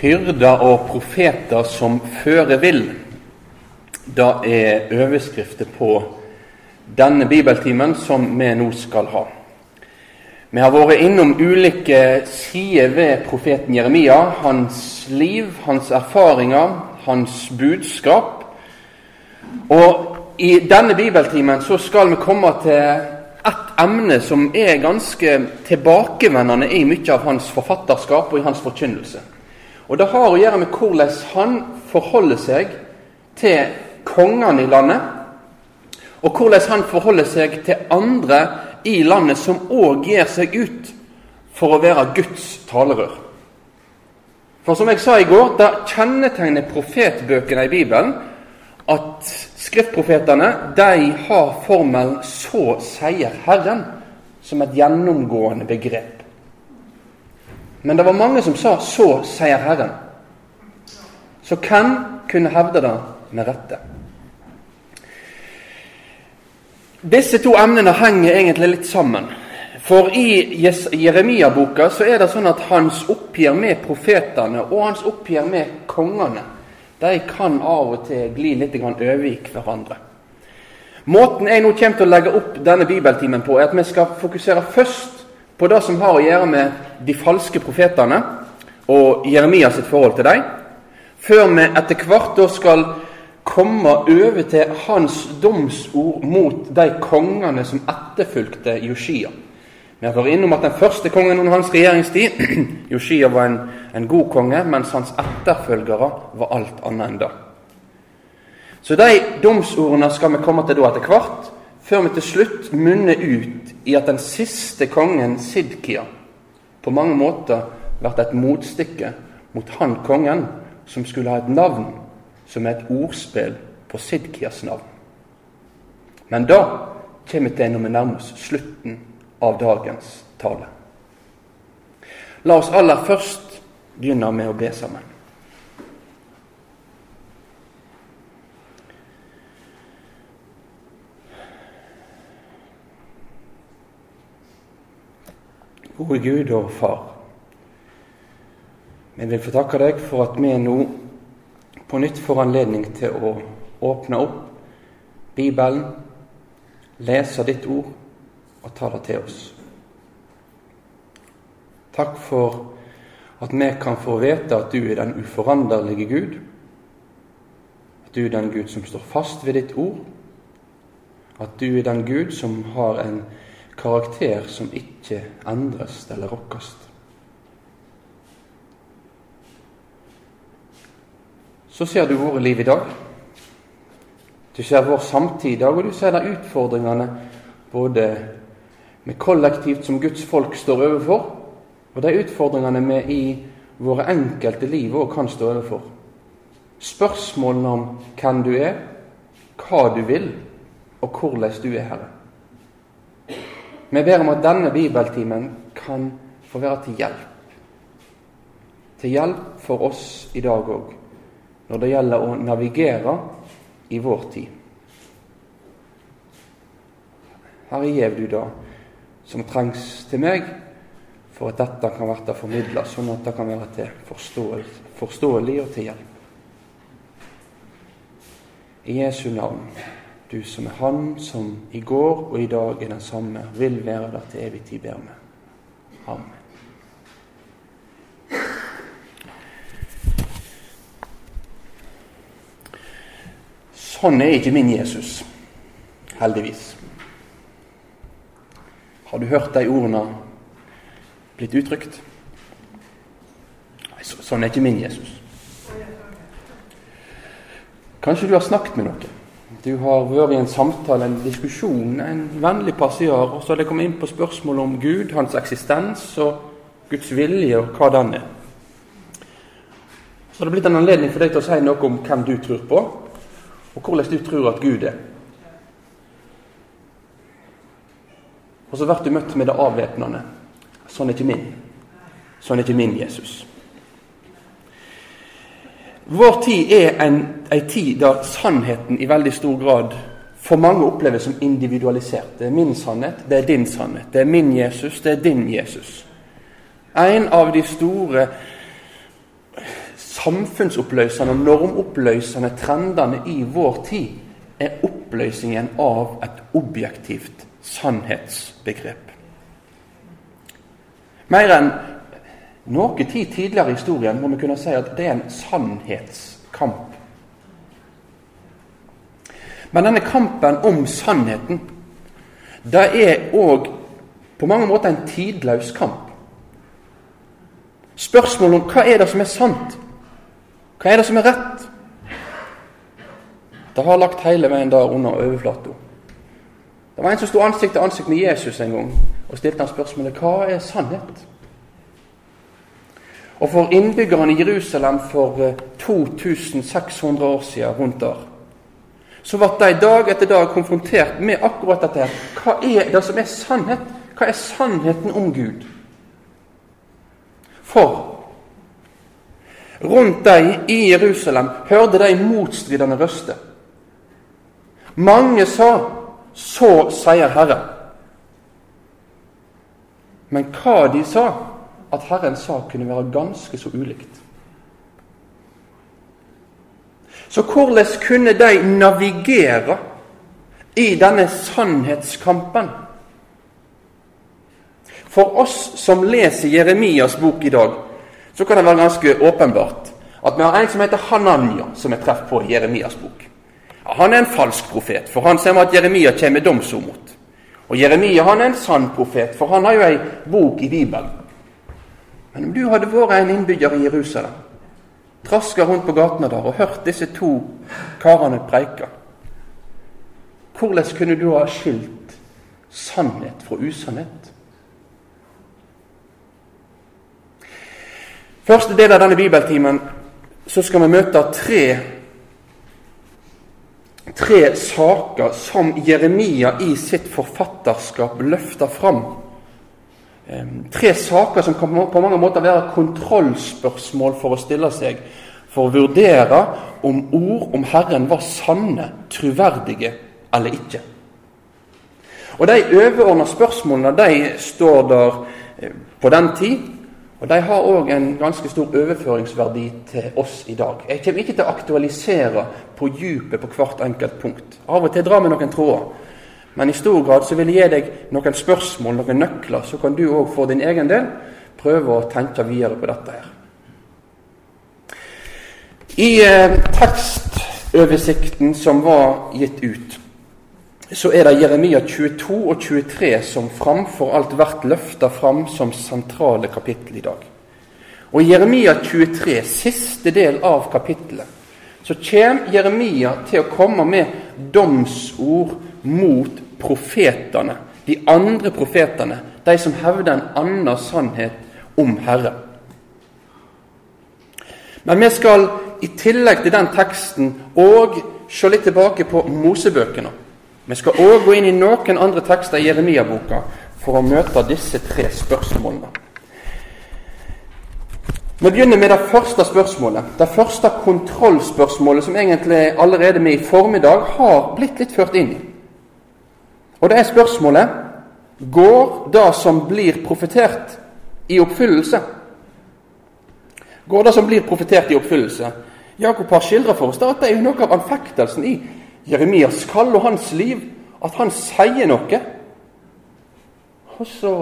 Hyrder og profeter som fører vil. Det er overskrifter på denne bibeltimen som vi nå skal ha. Vi har vært innom ulike sider ved profeten Jeremia. Hans liv, hans erfaringer, hans budskap. Og i denne bibeltimen så skal vi komme til et emne som er ganske tilbakevendende i mye av hans forfatterskap og i hans forkynnelse. Og Det har å gjøre med hvordan han forholder seg til kongene i landet, og hvordan han forholder seg til andre i landet som òg gir seg ut for å være Guds talerør. For som jeg sa i går, det kjennetegner profetbøkene i Bibelen at skriftprofetene de har formelen 'Så sier Herren' som et gjennomgående begrep. Men det var mange som sa 'så sier Herren'. Så hvem kunne hevde det med rette? Disse to emnene henger egentlig litt sammen. For i Jeremia-boka så er det sånn at hans oppgjør med profetene og hans oppgjør med kongene de kan av og til gli litt over i hverandre. Måten jeg nå kommer til å legge opp denne bibeltimen på, er at vi skal fokusere først på det som har å gjøre med de falske profetene og Jeremias sitt forhold til dem, før vi etter hvert da skal komme over til hans domsord mot de kongene som etterfulgte Joshia. Vi har vært innom at den første kongen under hans regjeringstid, Joshia, var en, en, god konge, mens hans etterfølgere var alt annet enn det. Så de domsordene skal vi komme til da etter hvert før vi til slutt munner ut i at den siste kongen, Sidkia, på mange måter blir et motstykke mot han kongen som skulle ha et navn som er et ordspill på Sidkias navn. Men da kommer til når vi nærmer oss slutten av dagens tale. La oss aller først begynne med å be sammen. Gode Gud og Far. Vi vil få takke deg for at vi nå på nytt får anledning til å åpne opp Bibelen, lese ditt ord og ta det til oss. Takk for at vi kan få vite at du er den uforanderlige Gud. At du er den Gud som står fast ved ditt ord. At du er den Gud som har en karakter som ikke endres eller rokkes. Så ser du våre liv i dag. Du ser vår samtid i dag, og du ser de utfordringene både med kollektivt som Guds folk står overfor, og de utfordringene vi i våre enkelte liv òg kan stå overfor. Spørsmålene om hvem du er, hva du vil, og hvordan du er, Herre. Vi ber om at denne bibeltimen kan få være til hjelp. Til hjelp for oss i dag òg, når det gjelder å navigere i vår tid. Herre, gjev du det som trengs til meg for at dette kan bli formidla, sånn at det kan være til forståelig og til hjelp. I Jesu navn du som er Han som i går og i dag er den samme, vil være der til evig tid, ber vi. Amen. Sånn er ikke min Jesus, heldigvis. Har du hørt de ordene blitt uttrykt? Sånn er ikke min Jesus. Kanskje du har snakket med noen du har vært i en samtale, en diskusjon, en vennlig passiar, og så har det kommet inn på spørsmålet om Gud, hans eksistens og Guds vilje og hva den er. Så har det blitt en anledning for deg til å si noe om hvem du tror på, og hvordan du tror at Gud er. Og så blir du møtt med det avvæpnende. Sånn er ikke min. Sånn er ikke min Jesus. Vår tid er en, en tid der sannheten i veldig stor grad for mange oppleves som individualisert. Det er min sannhet, det er din sannhet. Det er min Jesus, det er din Jesus. En av de store samfunnsoppløsende og normoppløsende trendene i vår tid, er oppløsningen av et objektivt sannhetsbegrep. Mer enn noe tid tidligere i historien må vi kunne si at det er en sannhetskamp. Men denne kampen om sannheten, det er òg på mange måter en tidløs kamp. Spørsmålet om hva er det som er sant? Hva er det som er rett? Det har lagt hele veien der under overflata. Det var en som sto ansikt til ansikt med Jesus en gang og stilte han spørsmålet hva er sannhet? Og for innbyggerne i Jerusalem for 2600 eh, år siden rundt der, så ble de dag etter dag konfrontert med akkurat dette. her. Hva er det som er sannhet? Hva er sannheten om Gud? For rundt dem i Jerusalem hørte de motstridende røster. Mange sa 'Så sier Herren'. Men hva de sa at Herrens sak kunne være ganske så ulikt. Så hvordan kunne de navigere i denne sannhetskampen? For oss som leser Jeremias bok i dag, så kan det være ganske åpenbart at vi har en som heter Hananya, som er treff på Jeremias bok. Han er en falsk profet, for han ser at Jeremia kommer med domsord mot. Og Jeremia han er en sann profet, for han har jo ei bok i Bibelen. Men om du hadde vært en innbygger i Jerusalem, traska rundt på gatene der og hørt disse to karene preike, hvordan kunne du ha skilt sannhet fra usannhet? Første del av denne bibeltimen så skal vi møte tre, tre saker som Jeremia i sitt forfatterskap løfter fram Tre saker som kan på mange måter være kontrollspørsmål for å stille seg, for å vurdere om ord om Herren var sanne, troverdige eller ikke. Og De overordna spørsmålene de står der eh, på den tid, og de har òg en ganske stor overføringsverdi til oss i dag. Jeg kommer ikke til å aktualisere på djupet på hvert enkelt punkt. Av og til drar vi noen tråder. Men i stor grad så vil jeg gi deg noen spørsmål, noen nøkler, så kan du òg for din egen del prøve å tenke videre på dette her. I eh, tekstoversikten som var gitt ut, så er det Jeremia 22 og 23 som framfor alt blir løfta fram som sentrale kapittel i dag. Og I Jeremia 23, siste del av kapittelet, så kommer Jeremia til å komme med domsord mot profetene, de andre profetene, de som hevder en annen sannhet om Herren. Men vi skal i tillegg til den teksten òg se litt tilbake på Mosebøkene. Vi skal òg gå inn i noen andre tekster i Jeremia-boka for å møte disse tre spørsmålene. Vi begynner med det første spørsmålet. Det første kontrollspørsmålet som egentlig allerede vi i formiddag har blitt litt ført inn i. Og det er spørsmålet går det som blir profetert, i oppfyllelse? Går det som blir profetert, i oppfyllelse? Jakob har skildret for oss da, at det er jo noe av anfektelsen i Jeremias kall og hans liv. At han sier noe, og så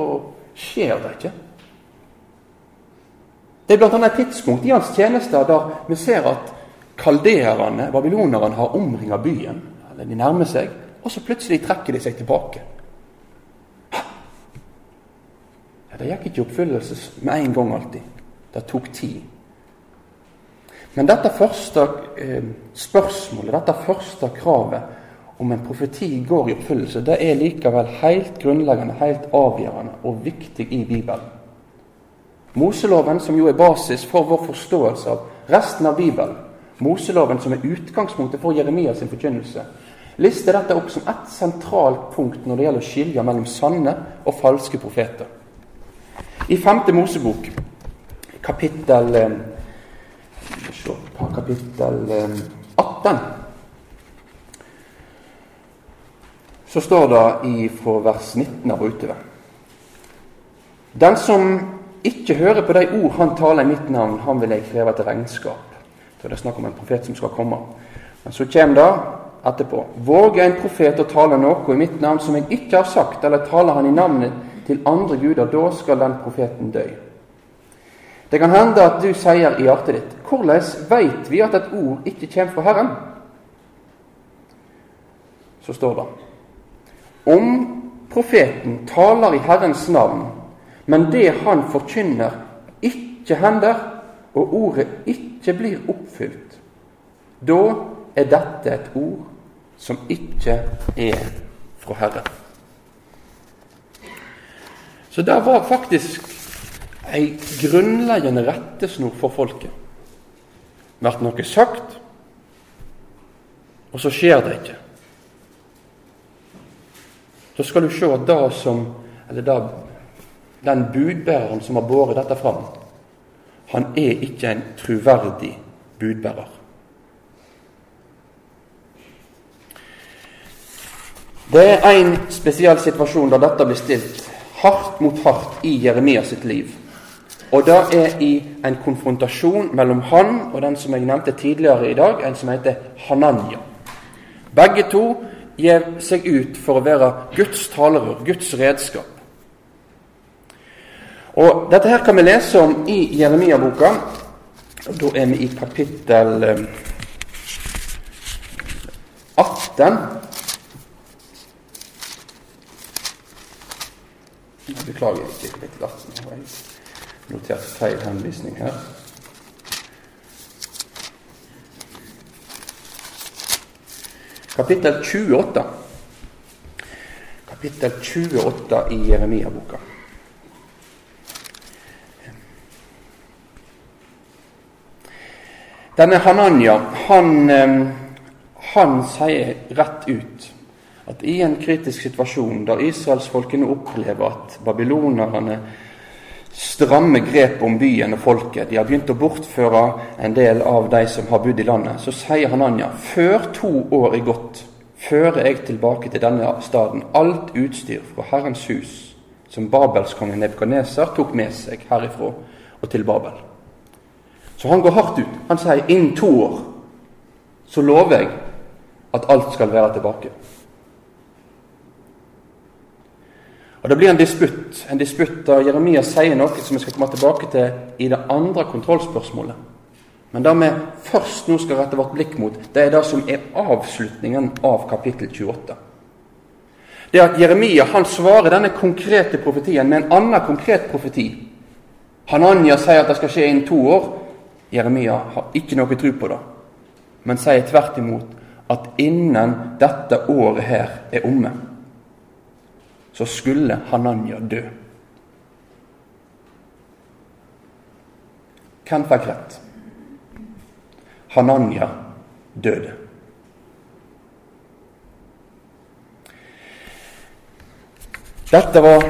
skjer det ikke. Det er bl.a. et tidspunkt i hans tjenester der vi ser at kaldererne, babylonerne, har omringa byen. Eller de nærmer seg og så plutselig trekker de seg tilbake. Ja, Det gikk ikke i oppfyllelse med en gang alltid. Det tok tid. Men dette første eh, spørsmålet, dette første kravet om en profeti går i oppfyllelse, det er likevel helt grunnleggende, helt avgjørende og viktig i Bibelen. Moseloven, som jo er basis for vår forståelse av resten av Bibelen, Moseloven som er utgangspunktet for Jeremias forkynnelse, lister dette opp som ett sentralt punkt når det gjelder å skilje mellom sanne og falske profeter. I 5. Mosebok, kapittel eh, kapittel 18, eh, så står det i vers 19 av utover. Den som ikke hører på de ord han taler i mitt navn, han vil jeg kreve til regnskap. Det er snakk om en profet som skal komme. Men så kommer det etterpå. Våger en profet å tale noe i mitt navn som jeg ikke har sagt, eller taler han i navnet til andre guder, da skal den profeten dø. Det kan hende at du sier i hjertet ditt hvordan veit vi at et ord ikke kommer fra Herren? Så står det om profeten taler i Herrens navn, men det han forkynner, ikke hender, og ordet ikke blir oppfylt, da er dette et ord som ikke er fra Herren. Så det var faktisk ei grunnleggende rettesnor for folket. Blir noe sagt, og så skjer det ikke. Da skal du se at det som, eller det, den budbæreren som har båret dette fram, han er ikke en troverdig budbærer. Det er én spesiell situasjon der dette blir stilt hardt mot hardt i Jeremias sitt liv. Og det er i en konfrontasjon mellom han og den som jeg nevnte tidligere i dag, en som heter Hananya. Begge to gir seg ut for å være Guds talerør, Guds redskap. Og Dette her kan vi lese om i Jeremia-boka. Da er vi i kapittel 18. beklager, ikke litt lasten. Jeg har notert feil henvisning her. Kapittel 28. Kapittel 28 i Jeremia-boka. Denne Hananya han, han sier rett ut at i en kritisk situasjon der israelsfolkene opplever at babylonerne strammer grep om byen og folket, de har begynt å bortføre en del av de som har bodd i landet, så sier Hananya før to år er gått, fører jeg tilbake til denne staden alt utstyr fra Herrens hus som babelskongen Nebukadneser tok med seg herifra og til Babel. Så han går hardt ut. Han sier innen to år så lover jeg at alt skal være tilbake. Og Det blir en disputt, en disputt der Jeremia sier noe som vi skal komme tilbake til i det andre kontrollspørsmålet. Men det vi først nå skal rette vårt blikk mot, det er det som er avslutningen av kapittel 28. Det at Jeremia han svarer denne konkrete profetien med en annen konkret profeti. Hananya sier at det skal skje innen to år. Jeremia har ikke noe tro på det, men sier tvert imot at innen dette året her er omme, så skulle Hananya dø. Hvem fikk rett? Hananya døde. Dette var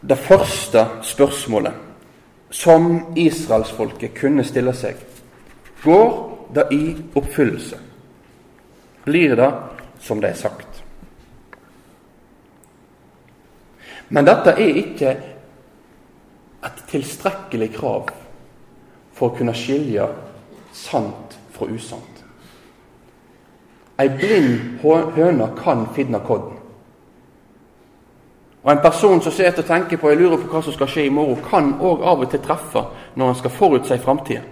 det første spørsmålet som israelsfolket kunne stille seg. Går det i oppfyllelse? Blir det som det er sagt? Men dette er ikke et tilstrekkelig krav for å kunne skilje sant fra usant. Ei blind høne kan finne kodden. Og En person som sitter og tenker på jeg lurer på hva som skal skje i morgen, kan òg av og til treffe når han skal forutse framtida.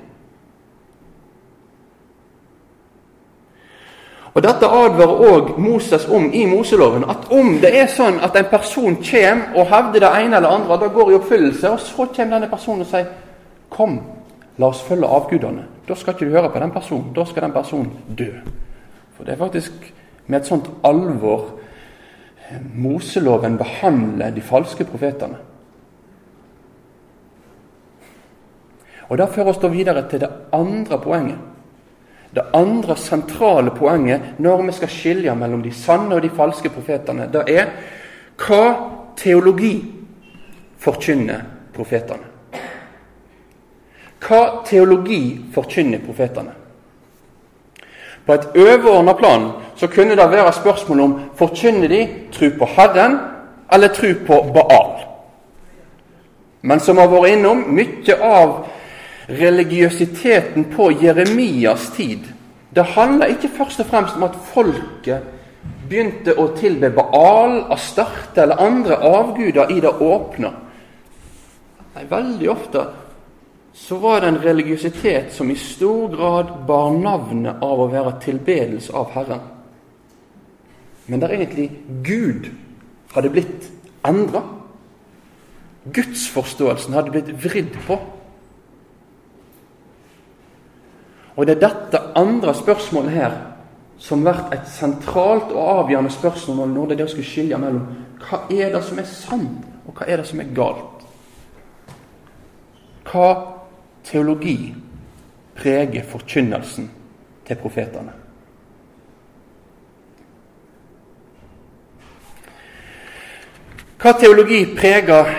Og Dette advarer òg Moses om i Moseloven. At om det er sånn at en person kommer og hevder det ene eller andre, da går i oppfyllelse, og så kommer denne personen og sier Kom, la oss følge avgudene. Da skal ikke du høre på den personen. Da skal den personen dø. For det er faktisk med et sånt alvor eh, Moseloven behandler de falske profetene. Og Det fører oss da videre til det andre poenget. Det andre sentrale poenget når vi skal skilje mellom de sanne og de falske profetene, det er hva teologi forkynner profetene. Hva teologi forkynner profetene? På et overordna plan så kunne det være spørsmål om forkynner de tro på Herren eller tro på Baal. Men som har vært innom, mye av religiøsiteten på Jeremias tid det handler ikke først og fremst om at folket begynte å tilbe Baal, Astarte eller andre avguder i det åpne. Nei, Veldig ofte så var det en religiøsitet som i stor grad bar navnet av å være tilbedelse av Herren. Men der egentlig Gud hadde blitt endra. Gudsforståelsen hadde blitt vridd på. Og det er dette andre spørsmålet her som blir et sentralt og avgjørende spørsmål når det er det å skulle skilje mellom hva er det som er sant, og hva er det som er galt. Hva teologi preger forkynnelsen til profetene? Hva teologi preger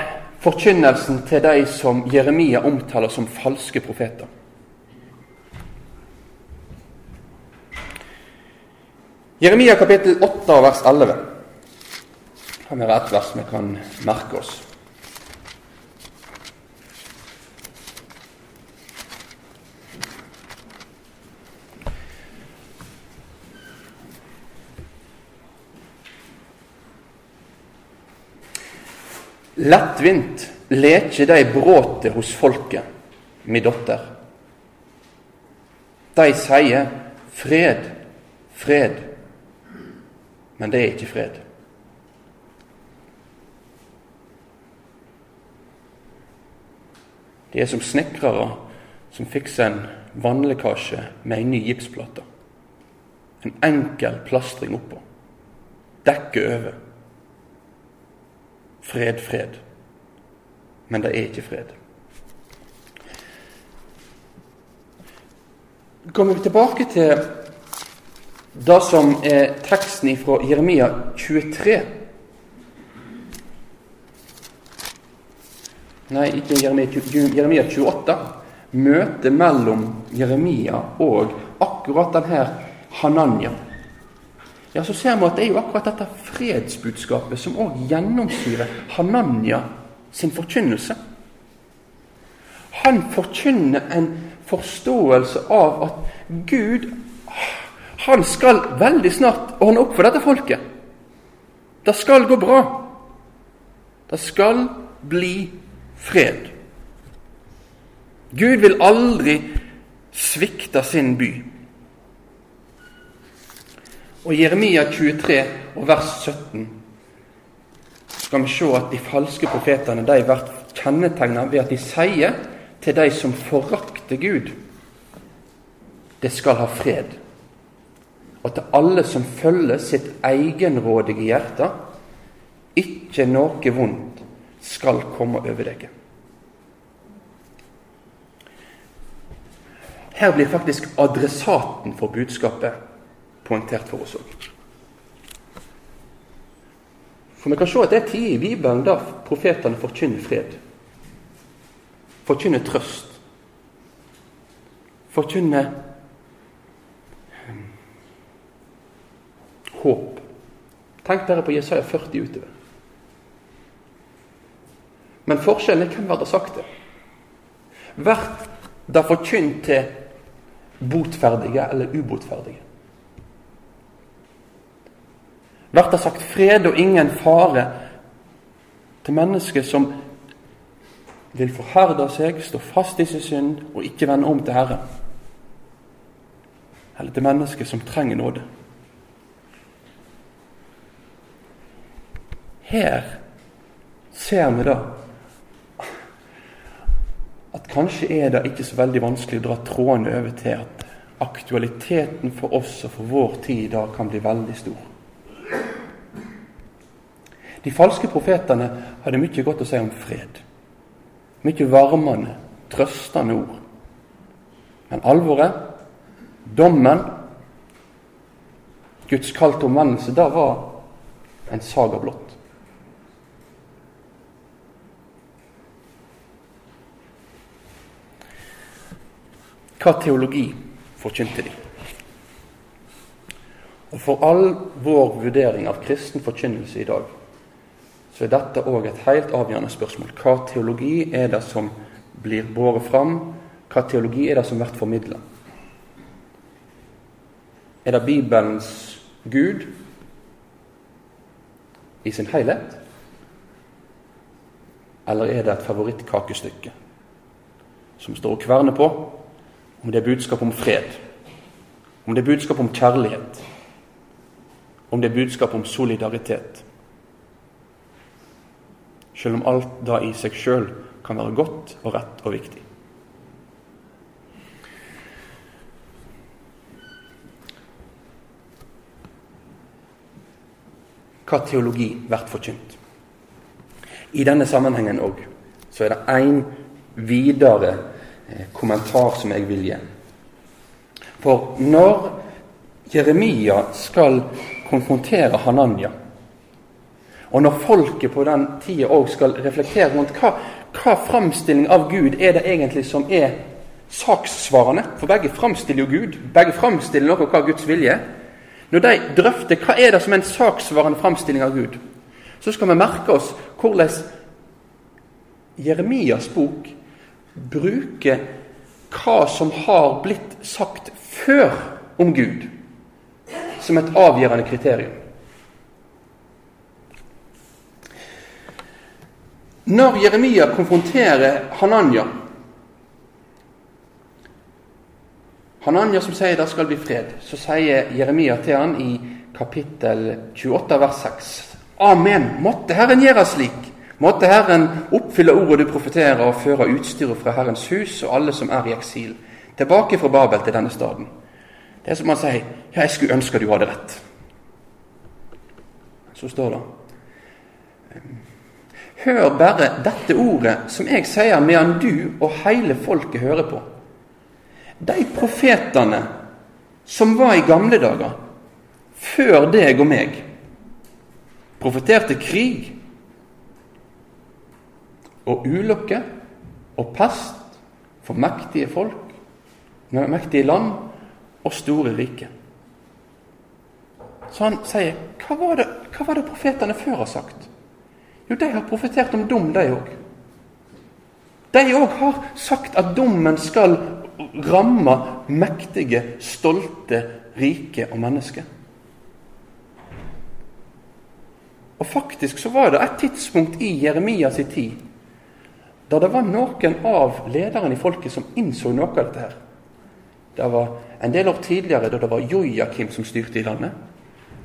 forkynnelsen til de som Jeremia omtaler som falske profeter? Jeremia kapittel 8 vers 11. Kan være et vers vi kan merke oss. Lettvint leker de bråtet hos folket, mi dotter. De sier fred, fred, men det er ikke fred. De er som snekrere som fikser en vannlekkasje med en ny gipsplate. En enkel plastring oppå. Dekke over. Fred, fred. Men det er ikke fred. Kommer vi tilbake til det som er teksten fra Jeremia 23 Nei, ikke Jeremia, Jeremia 28. Møtet mellom Jeremia og akkurat denne Hananya. Ja, Så ser vi at det er jo akkurat dette fredsbudskapet som òg gjennomsyrer Hananya sin forkynnelse. Han forkynner en forståelse av at Gud han skal veldig snart ordne opp for dette folket. Det skal gå bra. Det skal bli fred. Gud vil aldri svikte sin by. Og Jeremia 23 og vers 17 skal vi se at de falske profetene de blir kjennetegnet ved at de sier til de som forakter Gud, det skal ha fred og til alle som følger sitt egenrådige hjerte, ikke noe vondt skal komme over deg. Her blir faktisk adressaten for budskapet poengtert for oss òg. For vi kan se at det er tid i Bibelen da profetene forkynner fred. Forkynner trøst. Forkynner håp. Tenk dere på Jesaja 40 utover. Men forskjellen er hvem har sagt det? Blir det forkynt til botferdige eller ubotferdige? Blir det sagt fred og ingen fare til mennesker som vil forherde seg, stå fast i sin synd og ikke vende om til Herren? Eller til mennesker som trenger nåde? Her ser vi da at kanskje er det ikke så veldig vanskelig å dra trådene over til at aktualiteten for oss og for vår tid da kan bli veldig stor. De falske profetene hadde mye godt å si om fred. Mye varmende, trøstende ord. Men alvoret, dommen, Guds kall omvendelse, det var en saga blått. Hva teologi forkynte de? Og For all vår vurdering av kristen forkynnelse i dag, så er dette òg et helt avgjørende spørsmål. Hva teologi er det som blir båret fram hva teologi er det som blir formidla? Er det Bibelens Gud i sin helhet? Eller er det et favorittkakestykke som står og kverner på om det er budskap om fred, om det er budskap om kjærlighet, om det er budskap om solidaritet? Selv om alt da i seg sjøl kan være godt og rett og viktig. Hva teologi blir forkynt? I denne sammenhengen òg så er det én videre kommentar som jeg vil gi. For når Jeremia skal konfrontere Hananya, og når folket på den tida òg skal reflektere rundt hva, hva framstilling av Gud er det egentlig som er sakssvarende? For begge framstiller jo Gud. Begge framstiller noe av hva Guds vilje er. Når de drøfter hva er det som er en saksvarende framstilling av Gud, så skal vi merke oss hvordan Jeremias bok bruker hva som har blitt sagt før om Gud, som et avgjørende kriterium. Når Jeremia konfronterer Hananya Hananya som sier det skal bli fred, så sier Jeremia til han i kapittel 28 vers 6 Amen. Måtte Herren gjøre slik. Måtte Herren oppfylle ordet du profeterer, og føre utstyret fra Herrens hus og alle som er i eksil, tilbake fra Babel til denne staden. Det er som han sier Ja, jeg skulle ønske du hadde rett. Så står det Hør bare dette ordet som jeg sier medan du og hele folket hører på. De profetene som var i gamle dager, før deg og meg, profeterte krig og ulykke og pest for mektige folk, mektige land og store rike. Så han sier hva var, det, hva var det profetene før har sagt? Jo, de har profetert om dom, de òg. De òg har sagt at dommen skal ramme mektige, stolte, rike og mennesker. Og faktisk så var det et tidspunkt i Jeremias tid da det var noen av lederne i folket som innså noe av dette. her. Det var en del år tidligere, da det var Jojakim som styrte i landet.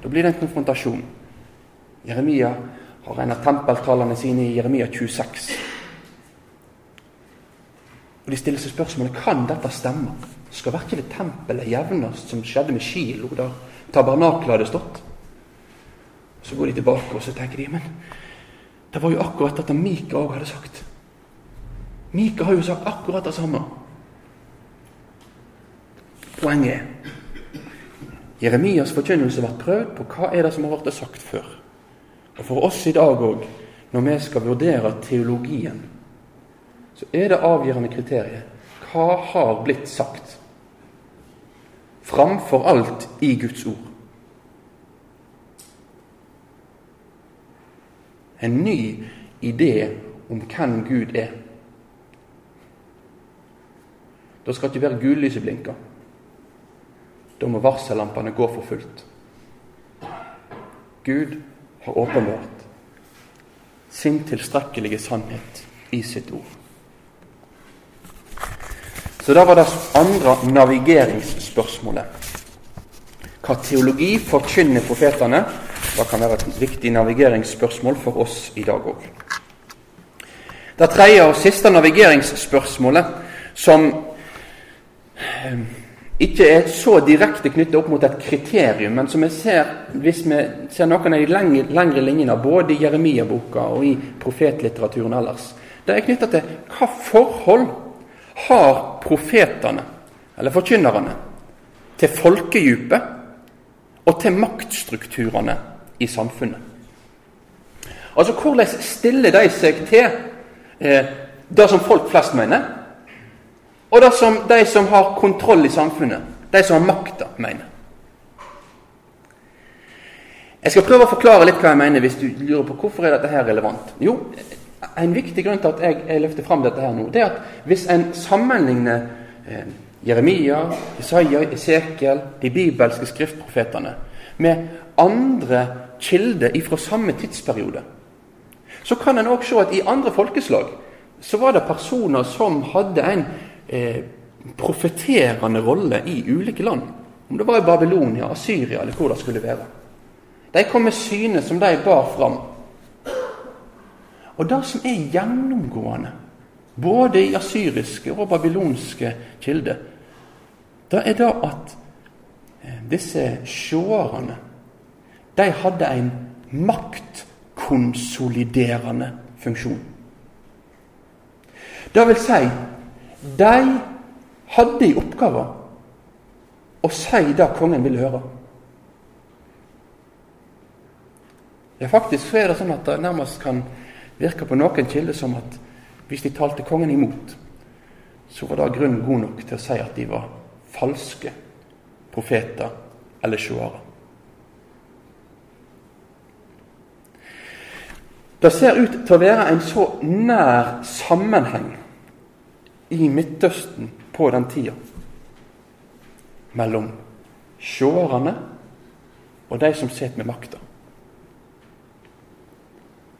Da blir det en konfrontasjon. Jeremia har en av tempeltalene sine i Jeremia 26. Og De stiller seg spørsmålet kan dette stemme. Skal virkelig tempelet jevnes, som skjedde med Kilo, da tabernaklet hadde stått? Så går de tilbake og så tenker de, men det var jo akkurat dette Mika òg hadde sagt. Mika har jo sagt akkurat det samme. Poenget er Jeremias forkynnelse ble prøvd på hva er det som har vært sagt før. Og for oss i dag òg, når vi skal vurdere teologien, så er det avgjørende kriteriet hva har blitt sagt? Framfor alt i Guds ord. En ny idé om hvem Gud er. Da skal ikke være gullyset blinke. Da må varsellampene gå for fullt. Gud har åpenbart sin tilstrekkelige sannhet i sitt ord. Så da var det andre navigeringsspørsmålet. Hva teologi forkynner profetene? Det kan være et viktig navigeringsspørsmål for oss i dag òg. Det tredje og siste navigeringsspørsmålet, som ikke er så direkte knyttet opp mot et kriterium, men som vi ser hvis vi ser noen av de lengre, lengre linjene, både i Jeremia-boka og i profetlitteraturen ellers, det er knyttet til hva forhold har profetene, eller forkynnerne, til folkedypet og til maktstrukturene i samfunnet. Altså, Hvordan stiller de seg til eh, det som folk flest mener? Og det som de som har kontroll i samfunnet, de som har makta, mener. Jeg skal prøve å forklare litt hva jeg mener, hvis du lurer på hvorfor er dette her relevant. Jo, En viktig grunn til at jeg, løfter fram dette her nå, det er at hvis en sammenligner eh, Jeremia, Isaiah, Esekiel, de bibelske skriftprofetene med andre kilder fra samme tidsperiode, så kan en òg se at i andre folkeslag så var det personer som hadde en eh, profeterende rolle i ulike land. Om det var i Babylonia, Asyria eller hvor det skulle være. De kom med syne som de bar fram. Og det som er gjennomgående, både i asyriske og babylonske kilder, det er det at eh, disse sjåerne de hadde en maktkonsoliderende funksjon. Det vil si, de hadde i oppgave å si det kongen ville høre. Ja, Faktisk så er det sånn at det nærmest kan virke på noen kilder som at hvis de talte kongen imot, så var det grunn god nok til å si at de var falske profeter eller seere. Det ser ut til å være en så nær sammenheng i Midtøsten på den tida mellom seerne og de som sitter med makta.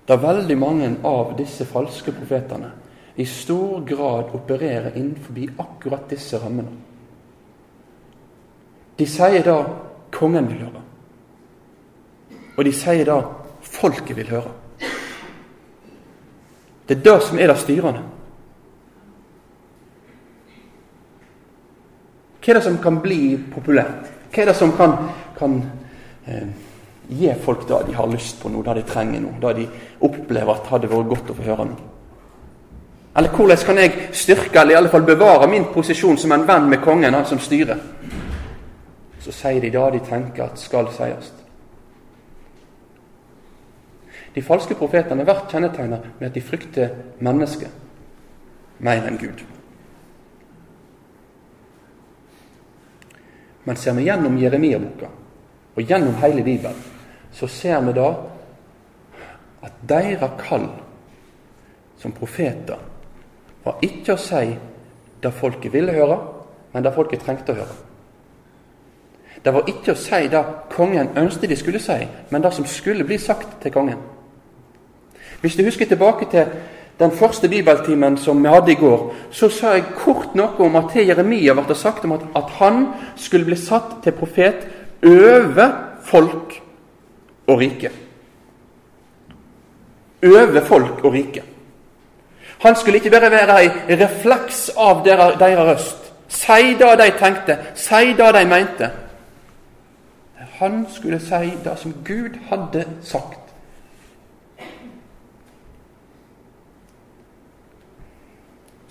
Da veldig mange av disse falske profetene i stor grad opererer innenfor akkurat disse rammene. De sier da kongen vil høre. Og de sier da folket vil høre. Det er det som er det styrende. Hva er det som kan bli populært? Hva er det som kan, kan eh, gi folk det de har lyst på nå, det de trenger nå, det de opplever at hadde vært godt å få høre nå? Eller hvordan kan jeg styrke, eller i alle fall bevare min posisjon som en venn med kongen, han som styrer? Så sier de det de tenker at skal sies. De falske profetene vært kjennetegnet med at de frykter mennesket mer enn Gud. Men ser vi gjennom Jeremia-boka og gjennom hele Bibelen, så ser vi da at deres kall som profeter var ikke å si det folket ville høre, men det folket trengte å høre. Det var ikke å si det kongen ønsket de skulle si, men det som skulle bli sagt til kongen. Hvis du husker tilbake til den første bibeltimen som vi hadde i går, så sa jeg kort noe om at til Jeremia ble det sagt om at, at han skulle bli satt til profet over folk og rike. Over folk og rike. Han skulle ikke bare være en refleks av deres, deres røst. Si det de tenkte, si det de mente. Han skulle si det som Gud hadde sagt.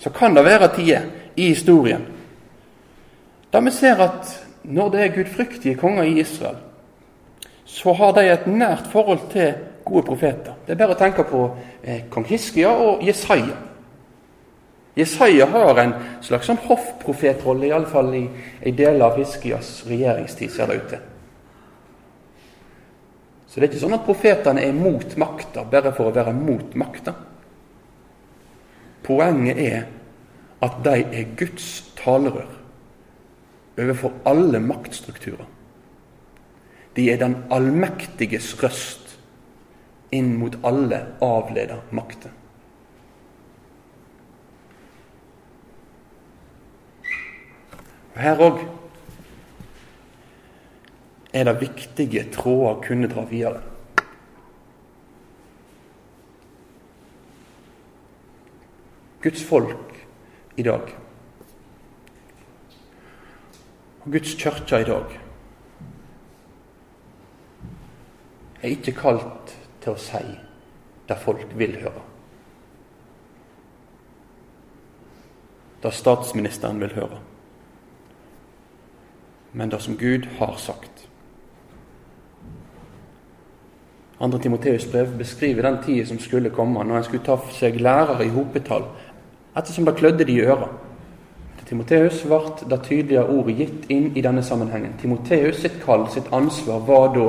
Så kan det være tider i historien da vi ser at når det er gudfryktige konger i Israel, så har de et nært forhold til gode profeter. Det er bare å tenke på eh, kong Hiskia og Jesaja. Jesaja har en slags sånn hoffprofetrolle, iallfall i, i deler av Hiskias regjeringstid, ser det ut til. Så det er ikke sånn at profetene er mot makta bare for å være mot makta. Poenget er at de er Guds talerør overfor alle maktstrukturer. De er den allmektiges røst inn mot alle avleda makter. Her òg er det viktige tråder å kunne dra videre. Guds folk i dag. Og Guds kirke i dag er ikke kalt til å si det folk vil høre. Det statsministeren vil høre. Men det som Gud har sagt. 2. Timoteus brev beskriver den tida som skulle komme, når en skulle ta seg lærere i hopetall ettersom det klødde de i øra. Til Timoteus ble det tydelige ordet gitt inn i denne sammenhengen. Timoteus sitt kall, sitt ansvar, var da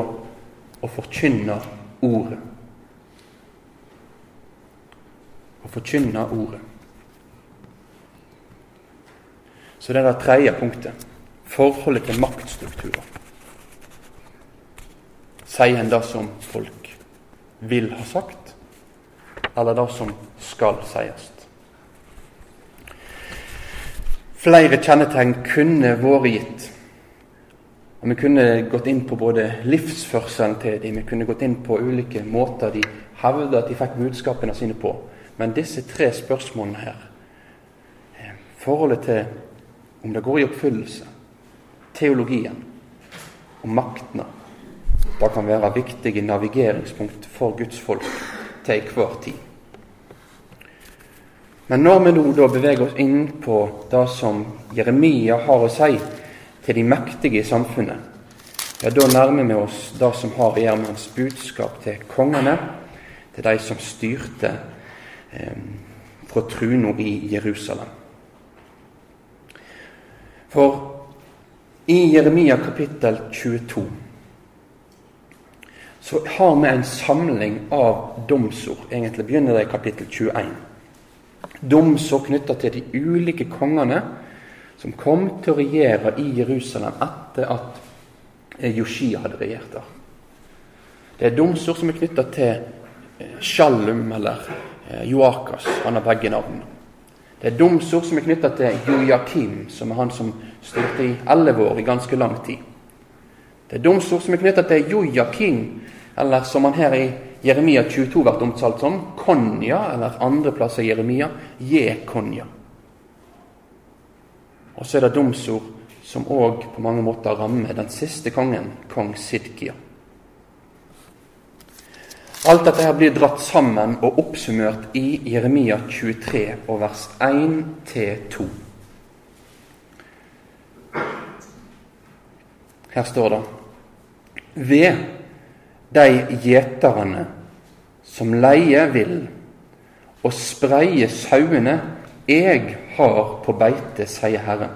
å forkynne ordet. Å forkynne ordet. Så det er det tredje punktet. Forholdet til maktstrukturer. Sier en det som folk vil ha sagt, eller det som skal sies? Flere kjennetegn kunne vært gitt. Og Vi kunne gått inn på både livsførselen til dem, vi kunne gått inn på ulike måter de hevder at de fikk budskapene sine på. Men disse tre spørsmålene her, eh, forholdet til om det går i oppfyllelse, teologien og maktene, det kan være viktige navigeringspunkt for Guds folk til enhver tid. Men når vi nå da beveger oss inn på det som Jeremia har å si til de mektige i samfunnet, ja, da nærmer vi oss det som har å gjøre med hans budskap til kongene, til de som styrte eh, fra trona i Jerusalem. For i Jeremia kapittel 22 så har vi en samling av domsord. Egentlig begynner det i kapittel 21 domsord knytta til de ulike kongene som kom til å regjere i Jerusalem etter at Joshia hadde regjert der. Det er domsord som er knytta til eh, Shalum eller eh, Joakas. Han har begge navn. Det er domsord som er knytta til Jojakim, som er han som styrte i elleve år, i ganske lang tid. Det er domsord som er knytta til Jojakim, eller som han her i Jeremia 22 vært omtalt som Konja, eller andre plasser i Jeremia Jekonja. Og så er det domsord som òg på mange måter rammer den siste kongen, kong Sidkia. Alt dette her blir dratt sammen og oppsummert i Jeremia 23 og vers 1-2. Her står det Ved de gjeterne som leie vil og spreie sauene jeg har på beite, sier Herren.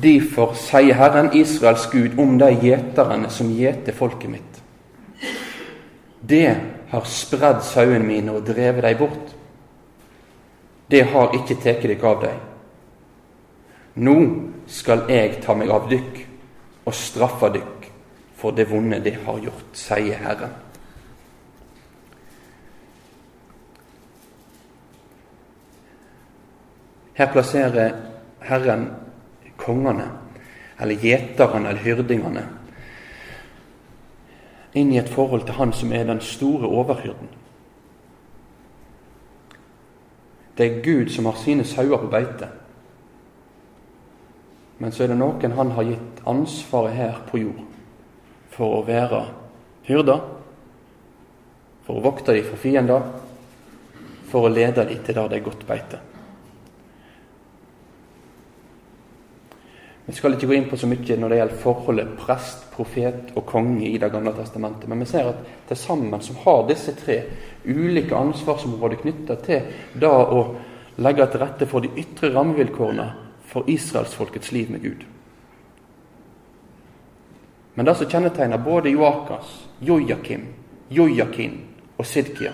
Derfor sier Herren Israels Gud om de gjeterne som gjeter folket mitt. Det har spredd sauene mine og drevet dem bort. Det har ikke tatt dere av dem. Nå skal jeg ta meg av dykk og straffe dykk for det vonde det har gjort, sier Herren. Her plasserer Herren kongene, eller gjeterne eller hyrdingene, inn i et forhold til Han som er den store overhyrden. Det er Gud som har sine sauer på beite. Men så er det noen han har gitt ansvaret her på jord for å være hyrder, for å vokte dem for fiender, for å lede dem til der det er godt beite. Vi skal ikke gå inn på så mye når det gjelder forholdet prest, profet og konge i Det gamle testamentet, men vi ser at til sammen som har disse tre ulike ansvarsområder knytta til det å legge til rette for de ytre rammevilkårene for israelsfolkets liv med Gud. Men det som kjennetegner både Joakas, Jojakim, Jojakin og Sidkia,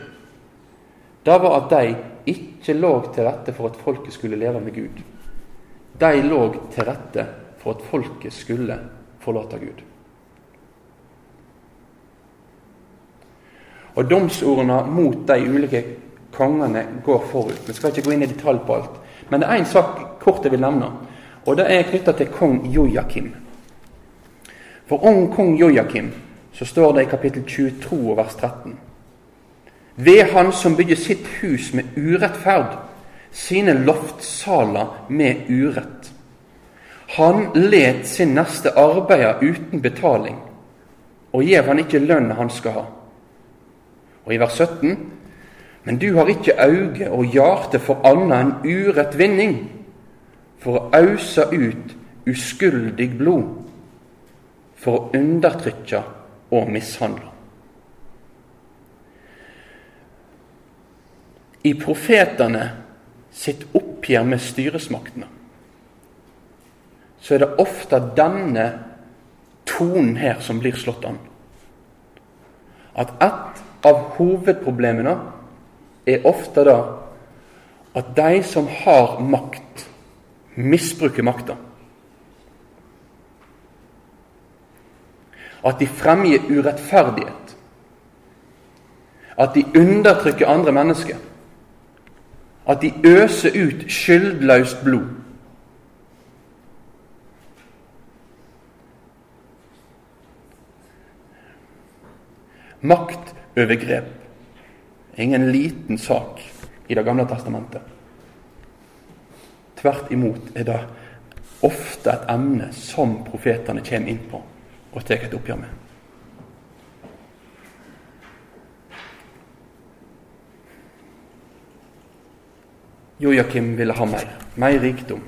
det var at de ikke lå til rette for at folket skulle leve med Gud. De lå til rette for at folket skulle forlate Gud. Og Domsordene mot de ulike kongene går forut. Vi skal ikke gå inn i detalj på alt. Men det er én sak kort jeg vil nevne, og det er knytta til kong Jojakim. For om kong Jojakim så står det i kapittel 22 vers 13. Ved han som bygger sitt hus med urettferd, sine loftsaler med urett. Han let sin neste arbeider uten betaling, og gjev han ikke lønn han skal ha. Og i vers 17.: Men du har ikke auge og hjarte for anna enn urett vinning, for å ausa ut uskuldig blod for å undertrykke og mishandle. I profetene sitt oppgjør med styresmaktene så er det ofte denne tonen her som blir slått an. At et av hovedproblemene er ofte da at de som har makt, misbruker makta. At de fremgir urettferdighet. At de undertrykker andre mennesker. At de øser ut skyldløst blod. Maktovergrep er ingen liten sak i Det gamle testamentet. Tvert imot er det ofte et emne som profetene kommer inn på og tar et oppgjør med. Joakim ville ha mer. Mer rikdom,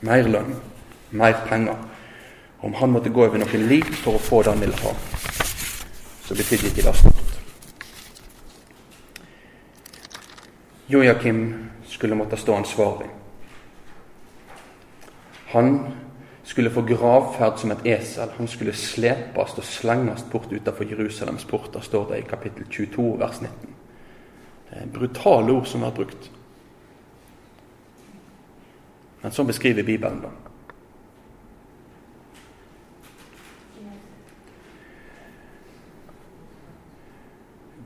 mer lønn, mer penger. Om han måtte gå over noen lik for å få det han ville ha, så betydde ikke det stort. Joakim skulle måtte stå ansvarlig. Han skulle få gravferd som et esel. Han skulle slepes og slenges bort utenfor Jerusalems porter, står det i kapittel 22, vers 19. Det er brutale ord som er brukt. Men sånn beskriver Bibelen det.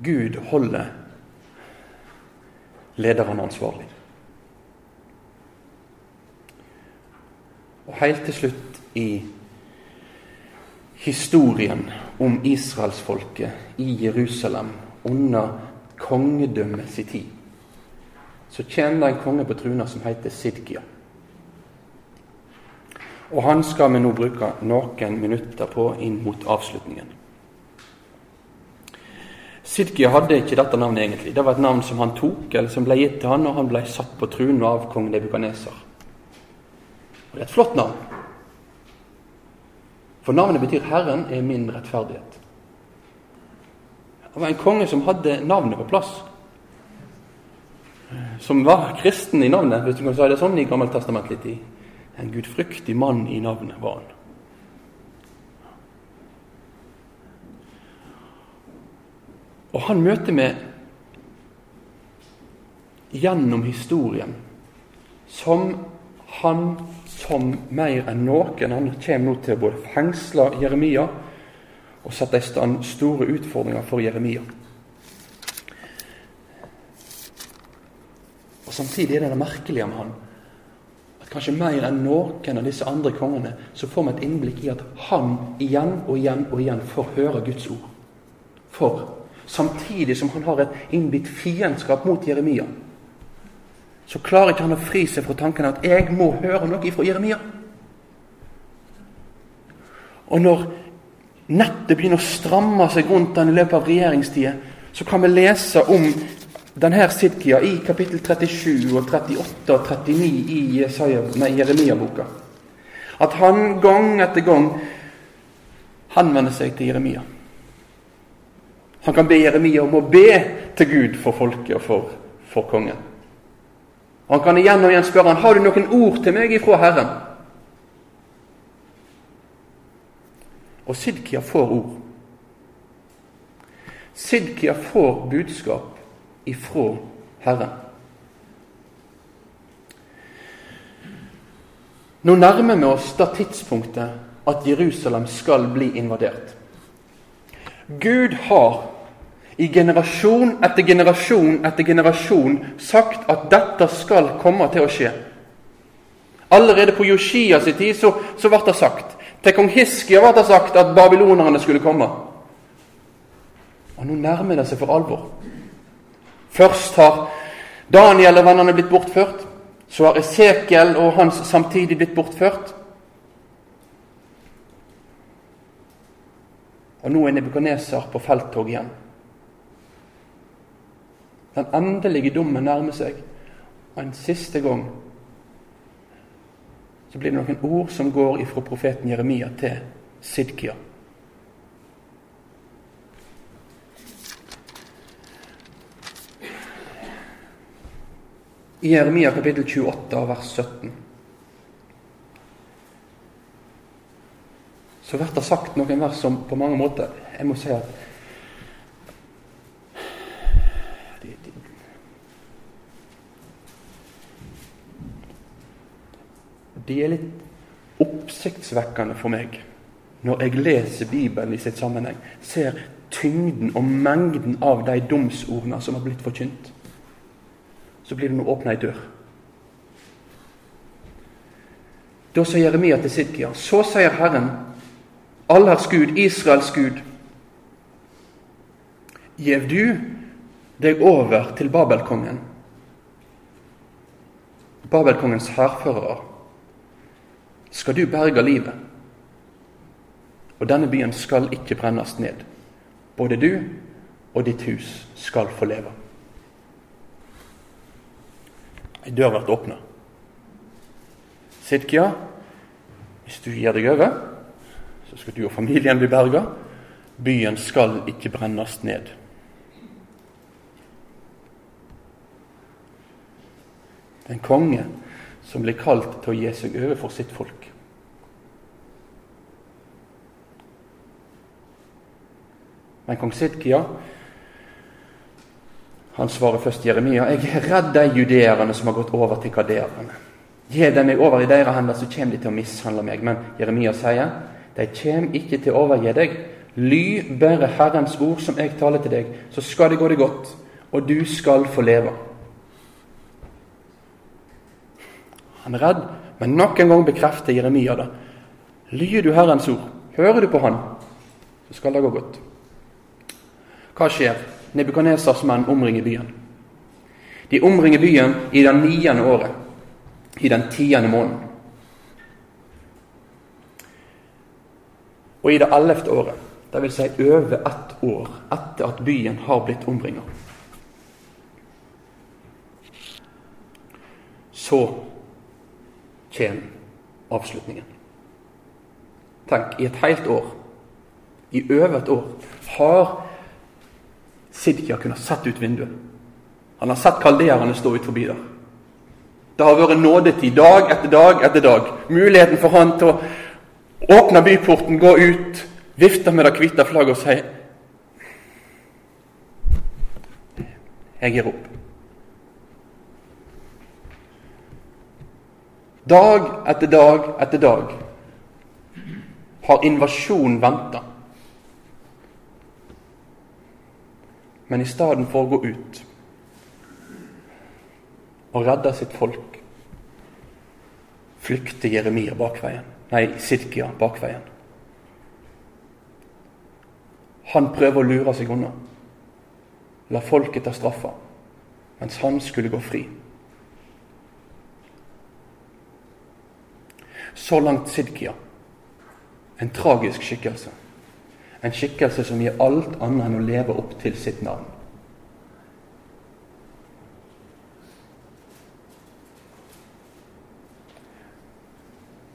Gud holder lederne ansvarlig. Og helt til slutt i historien om israelsfolket i Jerusalem under kongedømmet sin tid, så kommer det en konge på truna som heter Sidkia. Og han skal vi nå bruke noen minutter på inn mot avslutningen. Sidkia hadde ikke dette navnet egentlig. Det var et navn som han tok, eller som ble gitt til han og han ble satt på truna av kong Nebukaneser. Det er et flott navn. For navnet betyr 'Herren er min rettferdighet'. Det var en konge som hadde navnet på plass. Som var kristen i navnet, hvis du kan si det sånn i Gammeltestamentlig tid. En gudfryktig mann i navnet var han. Og han møter med gjennom historien som han som mer enn noen han kommer nå til å både fengsle Jeremia og sette i stand store utfordringer for Jeremia. Og Samtidig er det det merkelige med han at kanskje mer enn noen av disse andre kongene så får vi et innblikk i at han igjen og igjen og igjen får høre Guds ord. For samtidig som han har et innbitt fiendskap mot Jeremia, så klarer ikke han å fri seg fra tanken at 'jeg må høre noe fra Jeremia'. Og når nettet begynner å stramme seg rundt han i løpet av regjeringstida, så kan vi lese om denne Sidkia i kapittel 37 og 38 og 39 i Jeremia-boka. At han gang etter gang henvender seg til Jeremia. Han kan be Jeremia om å be til Gud for folket og for, for kongen. Han kan igjen og igjen spørre han, har du noen ord til meg ifra Herren. Og Sidkia får ord. Sidkia får budskap ifra Herren. Nå nærmer vi oss det tidspunktet at Jerusalem skal bli invadert. Gud har i generasjon etter generasjon etter generasjon sagt at dette skal komme til å skje. Allerede på Joshias tid så, så ble det sagt. Til kong Hiskia ble det sagt at babylonerne skulle komme. Og nå nærmer det seg for alvor. Først har Daniel og vennene blitt bortført. Så har Esekiel og hans samtidig blitt bortført. Og nå er Nebukadneser på felttog igjen. Den endelige dommen nærmer seg. Og en siste gang så blir det noen ord som går ifra profeten Jeremia til Sidkia. I Jeremia kapittel 28 vers 17 så blir det sagt noen vers som på mange måter Jeg må si at de er litt oppsiktsvekkende for meg når jeg leser Bibelen i sitt sammenheng. Ser tyngden og mengden av de domsordene som har blitt forkynt. Så blir det nå åpna ei dør. Da sier Jeremia til Sidkia, så sier Herren, allers Gud, Israels Gud, gjev du deg over til Babelkongen, Babelkongens hærførere, skal du berge livet. Og denne byen skal ikke brennes ned. Både du og ditt hus skal få leve. Ei dør blir åpna. Sidkia, hvis du gir deg over, så skal du og familien bli berga. Byen skal ikke brennes ned. Det er en konge som blir kalt til å gi seg over for sitt folk. Men kong Sidkia han svarer først Jeremia. Jeg er redd de judeerne som har gått over til kaderene. Gi dem meg over i deres hender, så kommer de til å mishandle meg. Men Jeremia sier, de kommer ikke til å overgi deg. Ly bare Herrens ord som jeg taler til deg, så skal det gå deg godt, og du skal få leve. Han er redd, men nok en gang bekrefter Jeremia det. Lyder du Herrens ord, hører du på Han, så skal det gå godt. Hva skjer? Nebukadnesars menn omringer byen. De omringer byen i det niende året i den tiende måneden. Og i det ellevte året, vil si over ett år etter at byen har blitt omringa, så kommer avslutningen. Tenk, i et helt år, i over et år, har Sidkia kunnet sett ut vinduet. Han har sett kalderene stå ut forbi der. Det har vært nådetid dag etter dag etter dag. Muligheten for han til å åpne byporten, gå ut, vifte med det hvite flagget og si Jeg gir opp. Dag etter dag etter dag har invasjon venta. Men i stedet for å gå ut og redde sitt folk, flykter Jeremia bakveien. Nei, Sidkia bakveien. Han prøver å lure seg unna. La folket ta straffa, mens han skulle gå fri. Så langt Sidkia. En tragisk skikkelse. En skikkelse som gir alt annet enn å leve opp til sitt navn.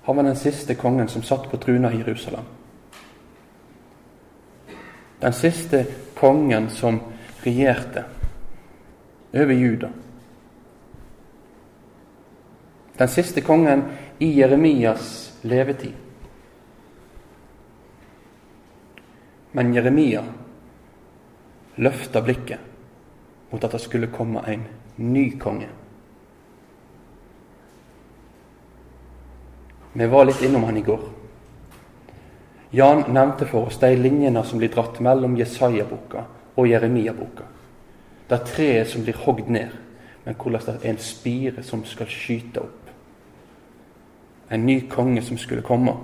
Han var den siste kongen som satt på truna i Jerusalem. Den siste kongen som regjerte over Juda. Den siste kongen i Jeremias levetid. Men Jeremia løfta blikket mot at det skulle komme en ny konge. Vi var litt innom han i går. Jan nevnte for oss de linjene som blir dratt mellom Jesaja-boka og Jeremia-boka. Det er treet som blir hogd ned, men hvordan det er en spire som skal skyte opp. En ny konge som skulle komme,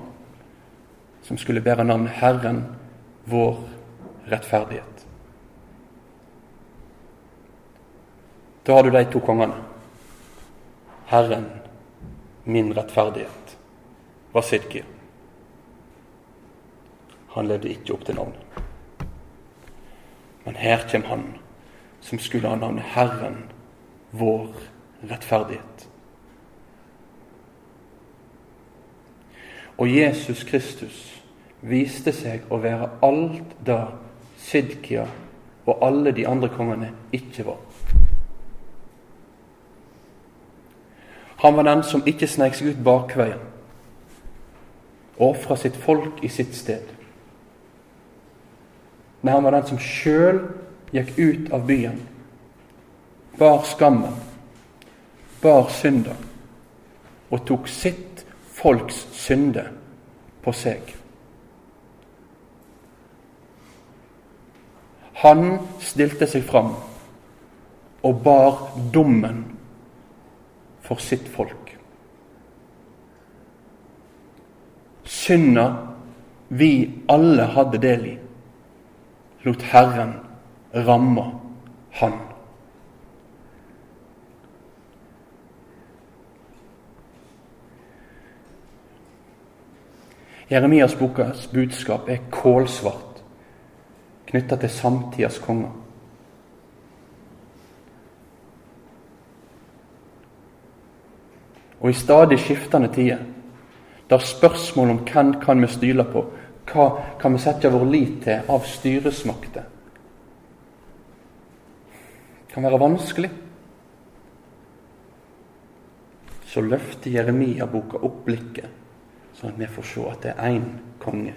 som skulle bære navnet Herren, vår rettferdighet. Da har du de to kongene. Herren, min rettferdighet var Sidki. Han levde ikke opp til navnet. Men her kommer han som skulle ha navnet Herren, vår rettferdighet. Og Jesus Kristus viste seg å være alt det Sidkia og alle de andre kongene ikke var. Han var den som ikke sneik seg ut bakveien og ofra sitt folk i sitt sted. Men han var den som sjøl gikk ut av byen, bar skammen, bar synda, og tok sitt folks synde på seg. Han stilte seg fram og bar dommen for sitt folk. Synda vi alle hadde del i, lot Herren ramme han. Jeremias bokas budskap er kålsvart knytta til samtidas konger. Og i stadig skiftende tider, der spørsmål om hvem kan vi style på, hva kan vi sette vår lit til av styresmakter, kan være vanskelig, så løfter Jeremia-boka opp blikket Sånn at vi får se at det er én konge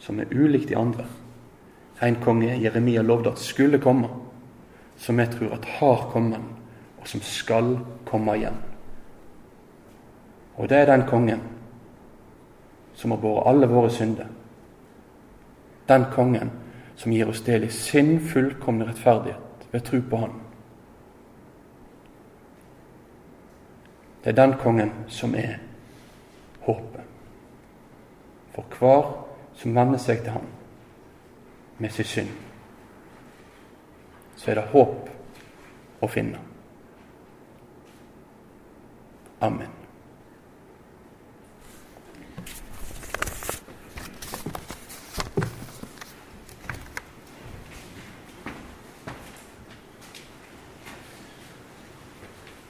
som er ulik de andre. En konge Jeremia lovde at skulle komme, som vi tror at har kommet, og som skal komme igjen. Og det er den kongen som har båret alle våre synder. Den kongen som gir oss del i sin fullkomne rettferdighet ved tro på Han. Det er den kongen som er håpet. For hver som venner seg til ham med sin synd, så er det håp å finne. Amen.